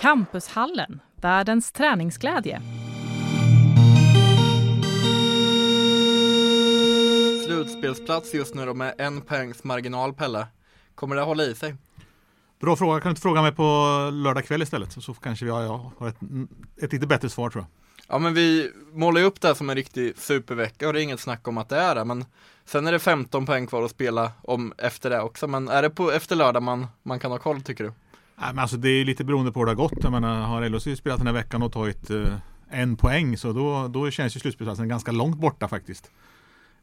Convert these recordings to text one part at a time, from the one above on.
Campushallen, världens träningsglädje. Slutspelsplats just nu då med en poängs marginal, Pelle. Kommer det hålla i sig? Bra fråga. Kan du inte fråga mig på lördag kväll istället? Så kanske vi har, jag har ett, ett lite bättre svar tror jag. Ja men vi målar ju upp det här som en riktig supervecka och det är inget snack om att det är det. Men sen är det 15 poäng kvar att spela om efter det också. Men är det på efter lördag man, man kan ha koll tycker du? Nej, men alltså det är lite beroende på hur det har gått. Jag menar, har LHC spelat den här veckan och tagit eh, en poäng så då, då känns ju slutspelsplatsen ganska långt borta faktiskt.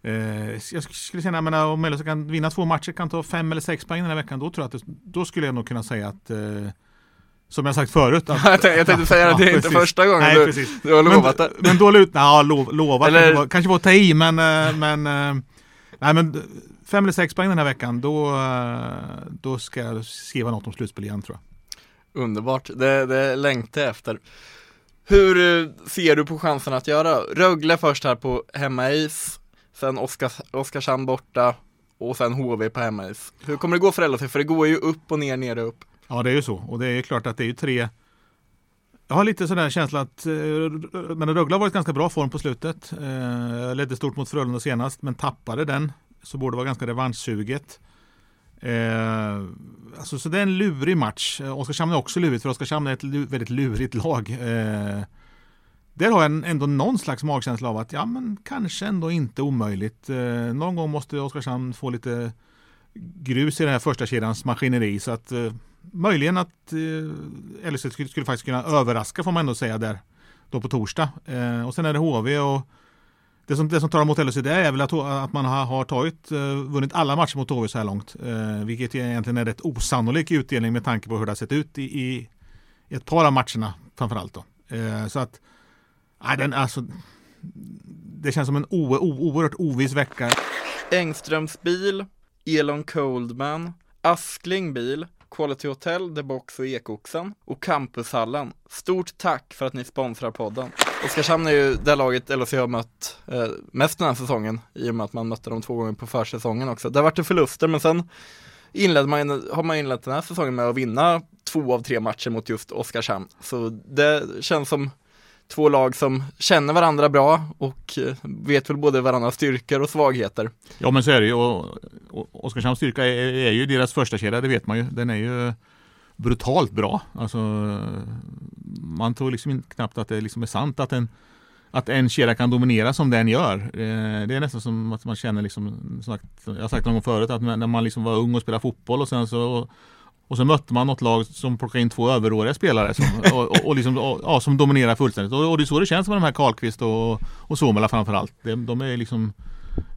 Eh, jag skulle säga, menar, om LHC kan vinna två matcher, kan ta fem eller sex poäng den här veckan, då tror jag att det, då skulle jag nog kunna säga att eh, som jag sagt förut. Att, jag, tänkte, jag tänkte säga att det är ja, inte första gången Nej, du, precis. du har lovat det. Men, då lut, ja, lov, lovat, Eller... kanske, var, kanske var att ta i, men, eh, men, eh, nej, men fem eller sex poäng den här veckan, då, eh, då ska jag skriva något om slutspel igen tror jag. Underbart, det, det längtar jag efter. Hur eh, ser du på chansen att göra? Rögle först här på hemmais, sen Oskars, Oskarshamn borta och sen HV på hemmais. Hur kommer det gå för LHC? För det går ju upp och ner, ner och upp. Ja det är ju så och det är klart att det är ju tre jag har lite sån där känsla att eh, men Rögle har varit ganska bra form på slutet. Eh, ledde stort mot Frölunda senast men tappade den. Så borde vara ganska revanschsuget. Eh, Eh, alltså, så det är en lurig match. Eh, Oskarshamn är också lurigt för Oskarshamn är ett väldigt lurigt lag. Eh, där har jag ändå någon slags magkänsla av att ja men kanske ändå inte omöjligt. Eh, någon gång måste Oskarshamn få lite grus i den här första kedjans maskineri så att eh, möjligen att eh, LHC skulle, skulle, faktiskt kunna överraska får man ändå säga där då på torsdag. Eh, och sen är det HV och det som, det som talar mot LHC det är väl att, att man har, har tagit, eh, vunnit alla matcher mot HV så här långt. Eh, vilket egentligen är rätt osannolik utdelning med tanke på hur det har sett ut i, i ett par av matcherna framförallt. Då. Eh, så att, nej, den, alltså, det känns som en o, o, oerhört oviss vecka. Engströms bil, Elon Coldman, Askling bil, Quality Hotel, The Box och Ekoxen och Campushallen. Stort tack för att ni sponsrar podden. Oskarshamn är ju det laget LHC har mött eh, mest den här säsongen i och med att man mötte dem två gånger på försäsongen också. Det har varit förluster men sen inledde man, har man inlett den här säsongen med att vinna två av tre matcher mot just Oskarshamn. Så det känns som två lag som känner varandra bra och eh, vet väl både varandras styrkor och svagheter. Ja men så är det ju och, och Oskarshamns styrka är, är, ju deras första kedja, det vet man ju. Den är ju brutalt bra. Alltså, man tror liksom knappt att det liksom är sant att en, att en kedja kan dominera som den gör. Det är nästan som att man känner, liksom, jag har sagt någon gång förut, att när man liksom var ung och spelade fotboll och sen så och så mötte man något lag som plockade in två överåriga spelare som, och, och, och liksom, och, ja, som dominerar fullständigt. Och, och, det är så det känns med de här Karlqvist och, och Somela framförallt. De, de är liksom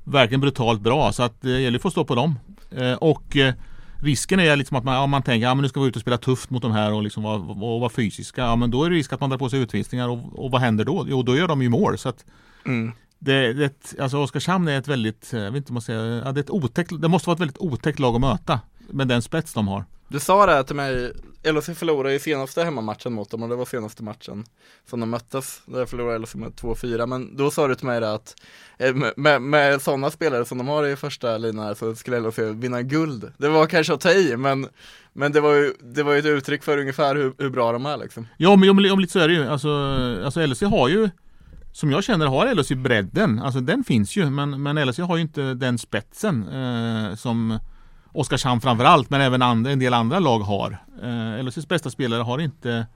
verkligen brutalt bra så att det gäller att få stå på dem. Eh, och eh, risken är liksom att man, ja, man tänker att ja, nu ska vi ut och spela tufft mot de här och, liksom vara, och vara fysiska. Ja, men då är det risk att man drar på sig utvisningar och, och vad händer då? Jo, då gör de ju mål. Så att, mm. det, det, alltså Oskarshamn är ett väldigt, jag vet inte om man säger, ja, det, är ett otäckt, det måste vara ett väldigt otäckt lag att möta med den spets de har. Du sa det till mig, LHC förlorade ju senaste hemmamatchen mot dem och det var senaste matchen som de möttes. Där förlorade LHC med 2-4, men då sa du till mig det att eh, med, med, med sådana spelare som de har i första linan så skulle LHC vinna guld. Det var kanske att ta i, men, men det var ju, det var ju ett uttryck för ungefär hur, hur bra de är liksom. Ja, men om, om lite så är det ju. Alltså, alltså LHC har ju som jag känner har LHC bredden, alltså den finns ju men, men LHC har ju inte den spetsen eh, som Oskarshamn framförallt, men även andra, en del andra lag har. Eh, LHCs bästa spelare har inte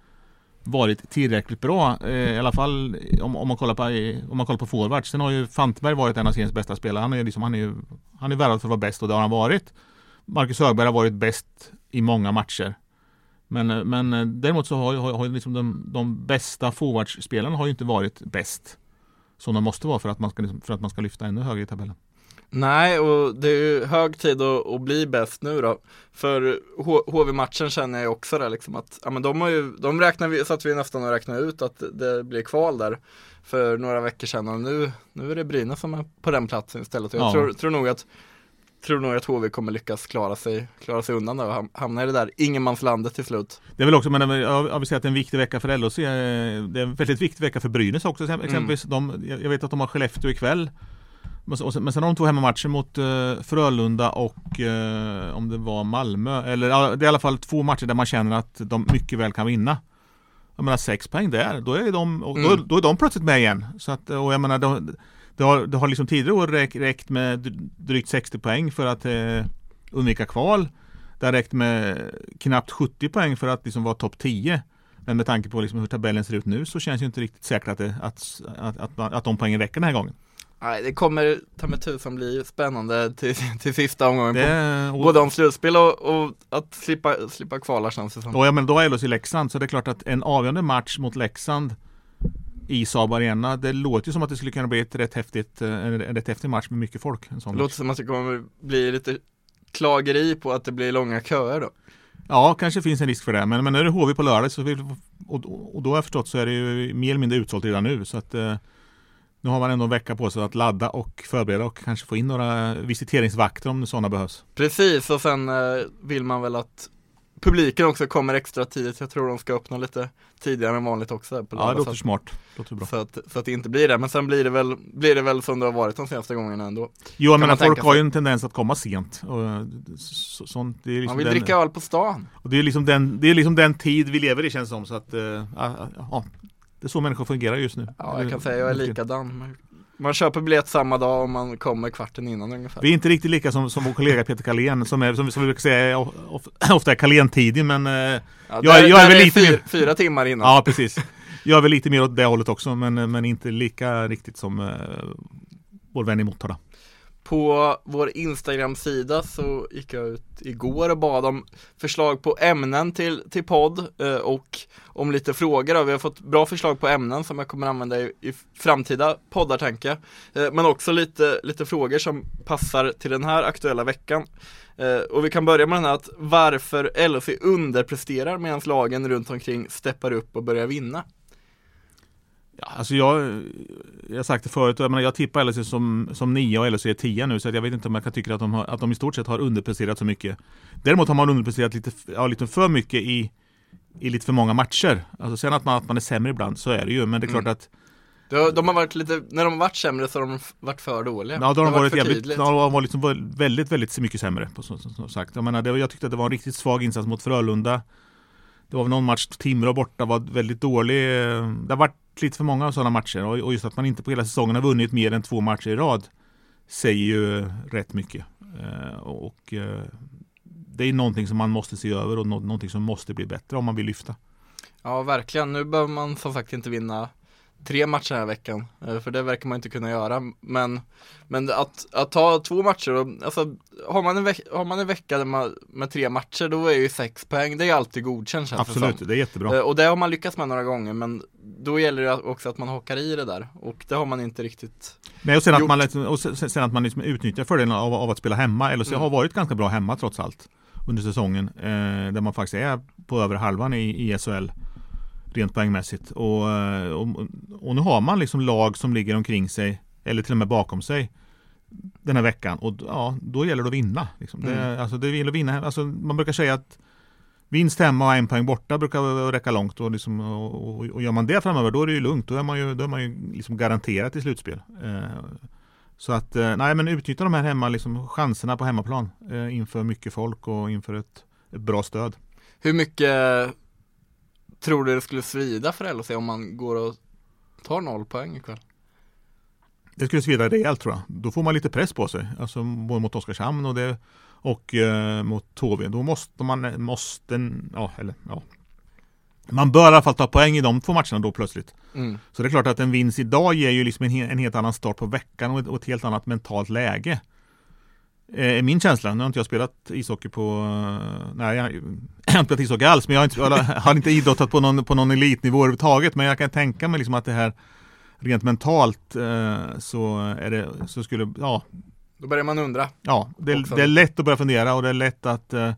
varit tillräckligt bra. Eh, I alla fall om, om, man kollar på, eh, om man kollar på forwards. Sen har ju Fantberg varit en av seriens bästa spelare. Han är, liksom, han är, han är värvad för att vara bäst och det har han varit. Marcus Högberg har varit bäst i många matcher. Men, eh, men eh, däremot så har, har, har liksom de, de bästa forwardsspelarna har ju inte varit bäst. Som de måste vara för att man ska, liksom, för att man ska lyfta ännu högre i tabellen. Nej, och det är ju hög tid att, att bli bäst nu då. För HV-matchen känner jag också där liksom att, ja men de har ju, de räknar vi, satt vi nästan och räknade ut att det blir kval där för några veckor sedan och nu, nu är det Brynäs som är på den platsen istället. Och jag ja. tror, tror nog att tror nog att HV kommer lyckas klara sig, klara sig undan och hamna i det där ingenmanslandet till slut. Det är väl också, men jag vill säga att det är en viktig vecka för LHC. Det är en väldigt viktig vecka för Brynäs också. Exempelvis, mm. de, jag vet att de har Skellefteå ikväll. Men sen, har de två hemmamatcher mot uh, Frölunda och uh, om det var Malmö. Eller det är i alla fall två matcher där man känner att de mycket väl kan vinna. Jag menar sex poäng där, då är de, och, mm. då, då, är de plötsligt med igen. Så att, och jag menar, de, det har, det har liksom tidigare år räckt, räckt med drygt 60 poäng för att eh, undvika kval. Det har räckt med knappt 70 poäng för att liksom vara topp 10. Men med tanke på liksom hur tabellen ser ut nu så känns det inte riktigt säkert att, det, att, att, att, att de poängen räcker den här gången. Nej, det kommer ta med tusan bli spännande till, till sista omgången. Det, på, både om slutspel och, och, att slippa, slippa kvala känns det som. Och ja, men då är LHC Leksand så det är klart att en avgörande match mot Leksand i Saab Arena. Det låter ju som att det skulle kunna bli ett rätt häftigt, eh, en rätt häftig match med mycket folk. En det låter match. som att det kommer bli lite klageri på att det blir långa köer då. Ja, kanske finns en risk för det. Men, men nu är det HV på lördag så vi, och, och då har jag förstått så är det ju mer eller mindre utsålt redan nu. Så att eh, nu har man ändå en vecka på sig att ladda och förbereda och kanske få in några visiteringsvakter om sådana behövs. Precis, och sen eh, vill man väl att publiken också kommer extra tidigt. Jag tror de ska öppna lite tidigare än vanligt också. På ja, det låter smart. Låter bra. Så att, så att det inte blir det. Men sen blir det väl, blir det väl som det har varit de senaste gångerna ändå. Jo, men folk har ju en tendens att komma sent. Och så, sånt, det är liksom Man vill den, dricka öl på stan. Och det är, liksom den, det är liksom den tid vi lever i känns det som. Så att, äh, ja, det är så människor fungerar just nu. Ja, jag kan säga jag är likadan. Man köper biljett samma dag och man kommer kvarten innan ungefär. Vi är inte riktigt lika som, som vår kollega Peter Kalén som, är, som, som vi brukar säga ofta är Kalén-tidig men eh, ja, jag, där, jag är väl lite fyra, mer... fyra timmar innan. Ja, precis. Jag är väl lite mer åt det hållet också men, men inte lika riktigt som eh, vår vän i Motala. På vår Instagram-sida så gick jag ut igår och bad om förslag på ämnen till, till podd eh, och om lite frågor. Då. Vi har fått bra förslag på ämnen som jag kommer använda i, i framtida poddar tänker jag. Eh, men också lite, lite frågor som passar till den här aktuella veckan. Eh, och vi kan börja med den här att varför LHC underpresterar medan lagen runt omkring steppar upp och börjar vinna. Ja, alltså jag, jag har sagt det förut, jag, menar, jag tippar LHC som, som 9 och LHC är 10 nu så jag vet inte om jag kan tycka att de, har, att de i stort sett har underpresterat så mycket. Däremot har man underpresterat lite, ja, lite för mycket i, i lite för många matcher. Alltså sen att man, att man är sämre ibland, så är det ju, men det är klart mm. att de har varit lite, när de har varit sämre så har de varit för dåliga. Ja, då har de varit, varit jävligt, de har varit liksom väldigt, väldigt mycket sämre på, som, som sagt. Jag menar, det, jag tyckte att det var en riktigt svag insats mot Frölunda. Det var någon match, Timrå borta var väldigt dålig. Det har varit lite för många sådana matcher och just att man inte på hela säsongen har vunnit mer än två matcher i rad säger ju rätt mycket. Eh, och eh, det är någonting som man måste se över och någonting som måste bli bättre om man vill lyfta. Ja, verkligen. Nu behöver man som sagt inte vinna tre matcher den här veckan. Eh, för det verkar man inte kunna göra. Men, men att, att ta två matcher, och, alltså, har, man en veck, har man en vecka med, med tre matcher då är ju sex poäng, det är alltid godkänt känns Absolut, det, det är jättebra. Och det har man lyckats med några gånger, men då gäller det också att man hockar i det där. Och det har man inte riktigt Nej, och sen gjort. att man, och sen att man liksom utnyttjar fördelen av, av att spela hemma. Eller så mm. har varit ganska bra hemma trots allt under säsongen. Eh, där man faktiskt är på över halvan i, i SHL rent poängmässigt. Och, eh, och, och, nu har man liksom lag som ligger omkring sig eller till och med bakom sig den här veckan och ja, då gäller det att vinna. Liksom. Mm. Det, alltså, det gäller att vinna. Alltså, man brukar säga att vinst hemma och en poäng borta brukar räcka långt och, liksom, och, och, och gör man det framöver då är det ju lugnt. Då är man ju, då är man ju liksom garanterat i slutspel. Eh, så att, eh, nej men utnyttja de här hemma, liksom, chanserna på hemmaplan eh, inför mycket folk och inför ett, ett bra stöd. Hur mycket Tror du det skulle svida för LHC om man går och tar noll poäng ikväll? Det skulle svida rejält tror jag. Då får man lite press på sig. Alltså både mot Oskarshamn och, det, och eh, mot HV. Då måste man, måste, ja, eller ja. Man bör i alla fall ta poäng i de två matcherna då plötsligt. Mm. Så det är klart att en vinst idag ger ju liksom en, en helt annan start på veckan och ett, och ett helt annat mentalt läge. Eh, är min känsla. Nu har inte jag spelat ishockey på, eh, nej jag, jag har inte spelat ishockey alls, men jag har inte, jag har inte idrottat på någon, på någon elitnivå överhuvudtaget. Men jag kan tänka mig liksom att det här rent mentalt eh, så, är det, så skulle, ja, Då börjar man undra. Ja, det, det är lätt att börja fundera och det är lätt att eh,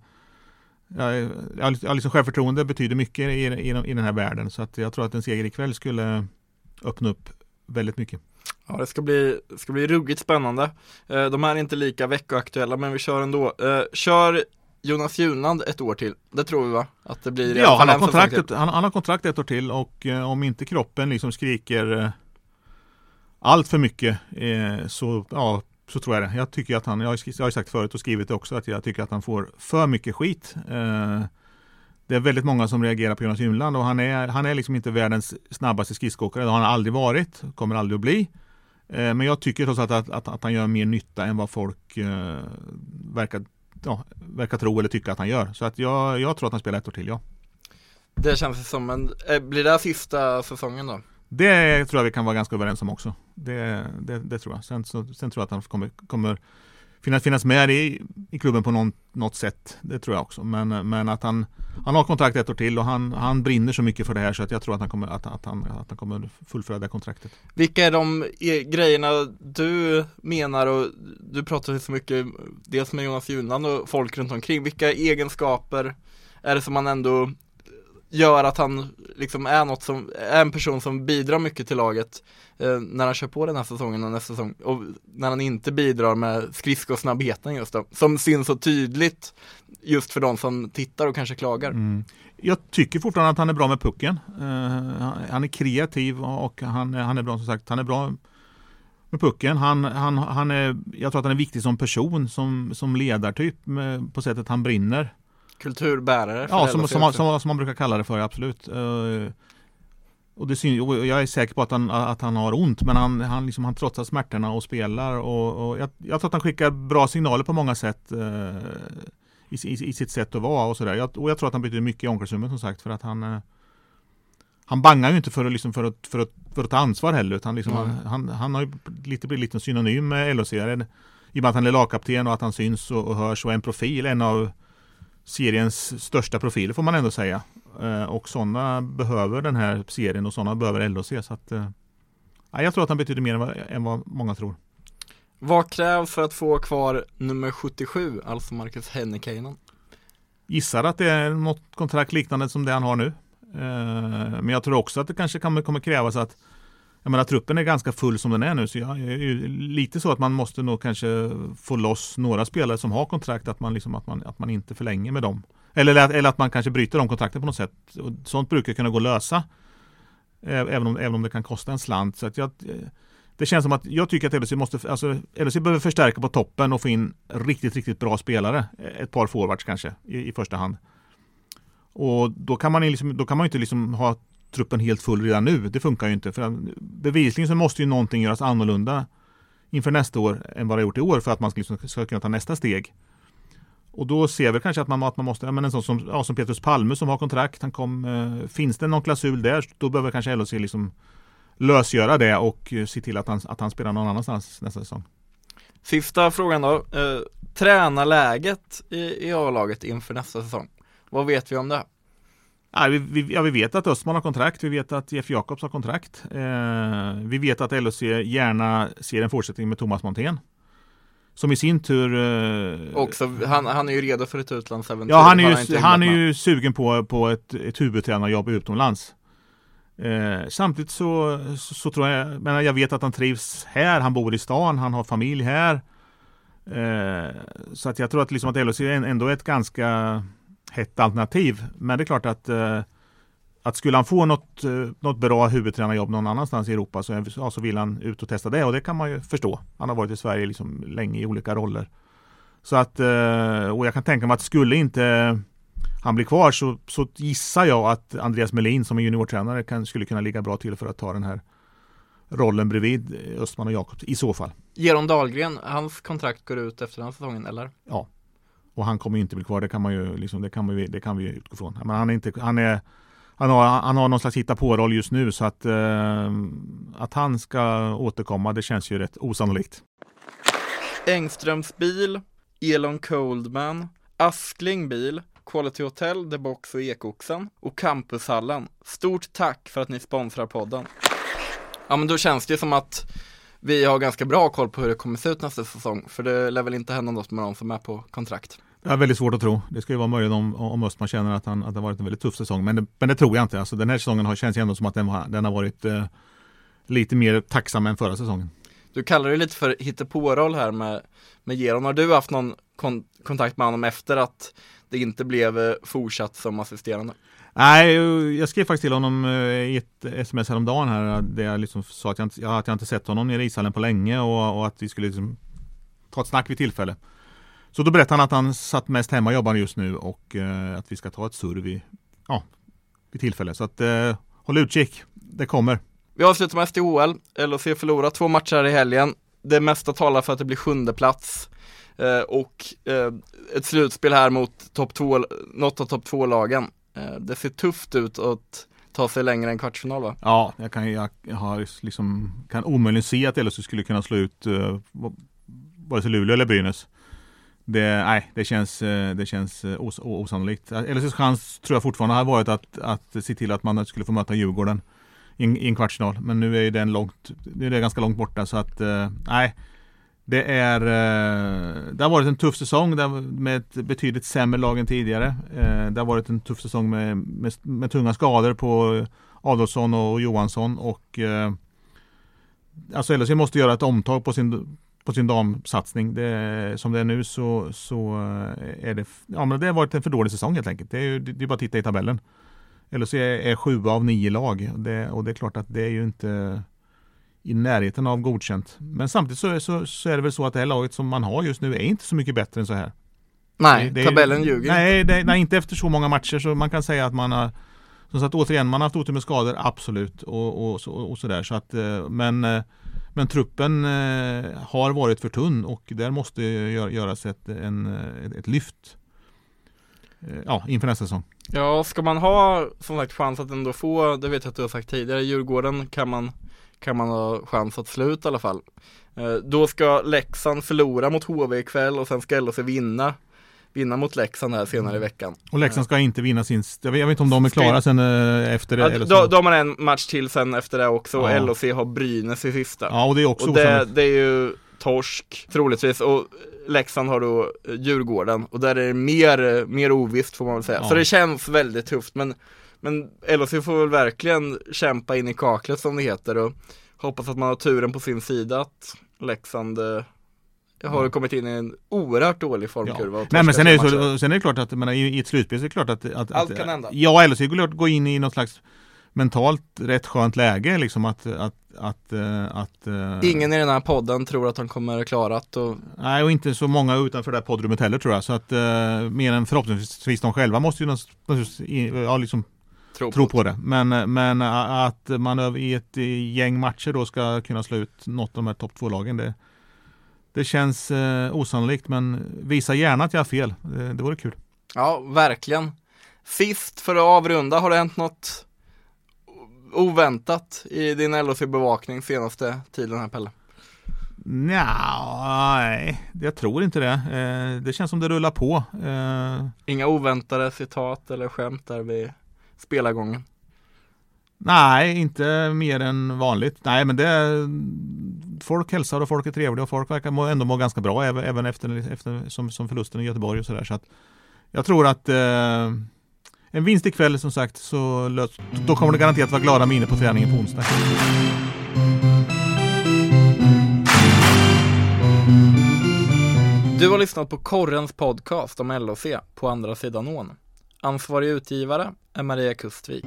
ja, ja, liksom självförtroende betyder mycket i, i, i den här världen så att jag tror att en seger ikväll skulle öppna upp väldigt mycket. Ja, det ska bli, ska bli ruggigt spännande. Eh, de här är inte lika veckoaktuella, men vi kör ändå. Eh, kör Jonas Junland ett år till. Det tror vi va? Att det blir Ja, han har, kontrakt, han, han har kontrakt ett år till och eh, om inte kroppen liksom skriker eh, allt för mycket eh, så, ja, så tror jag det. Jag tycker att han, jag har, sk- jag har sagt förut och skrivit det också, att jag tycker att han får för mycket skit. Eh, det är väldigt många som reagerar på Jonas Junland och han är, han är liksom inte världens snabbaste skridskoåkare. Det har han aldrig varit, kommer aldrig att bli. Eh, men jag tycker trots allt att, att, att han gör mer nytta än vad folk eh, verkar, ja, verkar tro eller tycka att han gör. Så att jag, jag tror att han spelar ett år till, ja. Det känns som en, eh, blir det här sista säsongen då? Det tror jag vi kan vara ganska överens om också. Det, det, det tror jag. Sen, så, sen tror jag att han kommer, kommer finnas, finnas med i, i klubben på någon, något sätt. Det tror jag också. Men, men att han, han har kontrakt ett år till och han, han brinner så mycket för det här så att jag tror att han kommer, att, att han, att han kommer fullfölja det kontraktet. Vilka är de e, grejerna du menar och du pratar ju så mycket dels med Jonas Junland och folk runt omkring. Vilka egenskaper är det som man ändå gör att han liksom är något som, är en person som bidrar mycket till laget eh, när han kör på den här säsongen och nästa säsong och när han inte bidrar med skridskosnabbheten just då, som syns så tydligt just för de som tittar och kanske klagar. Mm. Jag tycker fortfarande att han är bra med pucken. Eh, han- är kreativ och han, är- han är bra som sagt. Han är bra med pucken. Han, han, han är, jag tror att han är viktig som person, som, som ledartyp med, på sättet han brinner. Kulturbärare Ja, som, som, som, som man brukar kalla det för, absolut. Eh, och det syn, och jag är säker på att han, att han har ont, men han, han, liksom, han trotsar smärtorna och spelar. Och, och jag, jag tror att han skickar bra signaler på många sätt eh, i, i, i sitt sätt att vara och sådär. Jag, och jag tror att han betyder mycket i omklädningsrummet som sagt, för att han eh, han bangar ju inte för att, liksom, för att, för att, för att ta ansvar heller, utan liksom, Mm. han, han, han har ju lite, blivit lite synonym med LHC. I och med att han är lagkapten och att han syns och, och hörs och är en profil, en av seriens största profiler får man ändå säga. Eh, och sådana behöver den här serien och sådana behöver LHC. Så att, eh, ja, jag tror att han betyder mer än vad, än vad många tror. Vad krävs för att få kvar nummer 77, alltså Marcus Hennikainen? Gissar att det är något kontrakt liknande som det han har nu. Eh, men jag tror också att det kanske kommer krävas att jag menar truppen är ganska full som den är nu så jag är ju lite så att man måste nog kanske få loss några spelare som har kontrakt att man, liksom, att man, att man inte förlänger med dem. Eller, att- eller att man kanske bryter de kontrakten på något sätt. Och sånt brukar kunna gå att lösa. Även om, även om det kan kosta en slant. Så att jag, det känns som att jag tycker att LHC måste, alltså LHC behöver förstärka på toppen och få in riktigt, riktigt bra spelare. Ett par forwards kanske i, i första hand. Och då kan man, ju liksom, då kan man inte liksom ha truppen helt full redan nu. Det funkar ju inte. För bevisligen så måste ju någonting göras annorlunda inför nästa år än vad det har gjort i år för att man ska, liksom, ska kunna ta nästa steg. Och då ser vi kanske att man, att man måste, ja, men en sån som, ja, som Petrus Palme som har kontrakt, han kom, eh, finns det någon klausul där, då behöver kanske LHC liksom lösgöra det och eh, se till att han, att han spelar någon annanstans nästa säsong. Sista frågan då, eh, tränarläget i, i A-laget inför nästa säsong. Vad vet vi om det? Ja, vi, vi, ja, vi vet att Östman har kontrakt, vi vet att Jeff Jakobs har kontrakt. Eh, vi vet att LHC gärna ser en fortsättning med Thomas Montén. Som i sin tur... Eh, Också, han, han är ju redo för ett utlandsäventyr. ja, han är ju, han är hymlat med. ju sugen på, på ett, ett huvudtränarjobb utomlands. Eh, samtidigt så, så, så tror jag, men jag vet att han trivs här, han bor i stan, han har familj här. Eh, så att jag tror att, liksom att LHC är ändå är ett ganska hett alternativ. Men det är klart att, eh, att skulle han få något, eh, något bra huvudtränarjobb någon annanstans i Europa så, ja, så vill han ut och testa det och det kan man ju förstå. Han har varit i Sverige liksom länge i olika roller. Så att, eh, och jag kan tänka mig att skulle inte han bli kvar så, så gissar jag att Andreas Melin som är juniortränare kan, skulle kunna ligga bra till för att ta den här rollen bredvid Östman och Jakobs i så fall. Geron Dahlgren, hans kontrakt går ut efter den säsongen, eller? Och han kommer ju inte bli kvar, det kan man ju, liksom, det kan, man ju, det kan vi ju utgå från. Men han är inte, han är han har, han har någon slags hitta på roll just nu så att, eh, att han ska återkomma det känns ju rätt osannolikt. Engströms bil, Elon Coldman, Askling bil, Quality Hotel, The Box och Ekoxen och Campushallen. Stort tack för att ni sponsrar podden. Ja men då känns det som att vi har ganska bra koll på hur det kommer se ut nästa säsong. För det lär väl inte hända något med någon som är på kontrakt. Jag har väldigt svårt att tro. Det ju vara möjligt om, om Östman känner att, han, att det har varit en väldigt tuff säsong. Men det, men det tror jag inte. Alltså, den här säsongen har känts ändå som att den, har, den har varit eh, lite mer tacksam än förra säsongen. Du kallar det lite för hittepå-roll här med, med Geron. Har du haft någon kon kontakt med honom efter att det inte blev eh, fortsatt som assisterande? Nej, jag skrev faktiskt till honom eh, i ett sms häromdagen här där jag liksom sa att jag inte, att jag inte sett honom nere i ishallen på länge och, och att vi skulle liksom ta ett snack vid tillfälle. Så då berättade han att han satt mest hemma och jobbar just nu och eh, att vi ska ta ett surr vid, ja, vid tillfälle. Så att eh, håll utkik, det kommer. Vi avslutar med SDHL. LHC förlorar två matcher i helgen. Det mesta talar för att det blir sjunde plats eh, Eh, och eh, ett slutspel här mot top 2, något av topp två lagen. Eh, det ser tufft ut att ta sig längre än kvartsfinal va? Ja, jag kan, jag, har liksom, kan omöjligen se att LSU skulle kunna slå ut uh, vare sig Luleå eller Brynäs. Det, nej, det känns, det känns os, osannolikt. LSUs chans tror jag fortfarande har varit att, att se till att man skulle få möta Djurgården i en kvartsfinal. Men nu är den långt, nu är det ganska långt borta så att eh, nej. Det är eh, Det har varit en tuff säsong med ett betydligt sämre lag än tidigare. Eh, det har varit en tuff säsong med, med, med tunga skador på Adolfsson och Johansson och eh, Alltså LHC måste göra ett omtag på sin på sin damsatsning. Det, som det är nu så, så är det, ja men det har varit en för dålig säsong helt enkelt. Det är ju det är bara att titta i tabellen. LHC är sju av nio lag det, och det är klart att det är ju inte i närheten av godkänt. Men samtidigt så, så, så, är det väl så att det här laget som man har just nu är inte så mycket bättre än så här. Nej, det, tabellen ljuger nej, det, nej, inte efter så många matcher så man kan säga att man har som sagt återigen, man har haft otur med skador, absolut och, och, och, och sådär. Så att, eh, men, eh, men truppen eh, har varit för tunn och där måste göras ett, en, ett lyft ja, inför nästa säsong. Ja, ska man ha som sagt chans att ändå få, det vet jag att du har sagt tidigare, Djurgården kan man, kan man ha chans att sluta i alla fall. Eh, då ska Leksand förlora mot HV ikväll och sen ska LHC vinna vinna mot Leksand här senare i veckan. Och Leksand ska inte vinna sin, jag vet, inte om de är klara sen eh, efter det. Ja, då, de har en match till sen efter det också och ja. LHC har Brynäs i sista. Ja, och det är också och det, det är ju torsk troligtvis och Leksand har då eh, Djurgården och där är det mer, mer ovisst får man väl säga. Ja. Så det känns väldigt tufft men men LHC får väl verkligen kämpa in i kaklet som det heter och hoppas att man har turen på sin sida att Leksand eh, har mm. kommit in i en oerhört dålig formkurva. Ja. Nej men sen är, det så, sen är det klart att menar, i, i ett slutspel så är det klart att, att Allt kan hända. Ja, LHC går in i något slags mentalt rätt skönt läge liksom att, att, att, eh, att eh, Ingen i den här podden tror att han kommer klara att och... Nej och inte så många utanför det här poddrummet heller tror jag så att uh, mer än förhoppningsvis de själva måste ju ja, liksom tro, tro på, det. Men, men att man i ett gäng matcher då ska kunna slå ut något av de här topp två lagen det, det känns uh, osannolikt men visa gärna att jag har fel. Det, det vore kul. Ja, verkligen. Sist för att avrunda, har det hänt något oväntat i din LHC-bevakning senaste tiden här Pelle? nej, jag tror inte det. Eh, det känns som det rullar på. Eh, Inga oväntade citat eller skämt där vid spelargången? Nej, inte mer än vanligt. Nej, men det folk hälsar och folk är trevliga och folk verkar ändå må ganska bra även efter, efter som, som förlusten i Göteborg och sådär. Så att jag tror att eh, en vinst ikväll som sagt, så då kommer det garanterat vara glada miner på träningen på onsdag. Du har lyssnat på Korrens podcast om LOC på andra sidan ån. Ansvarig utgivare är Maria Kustvik.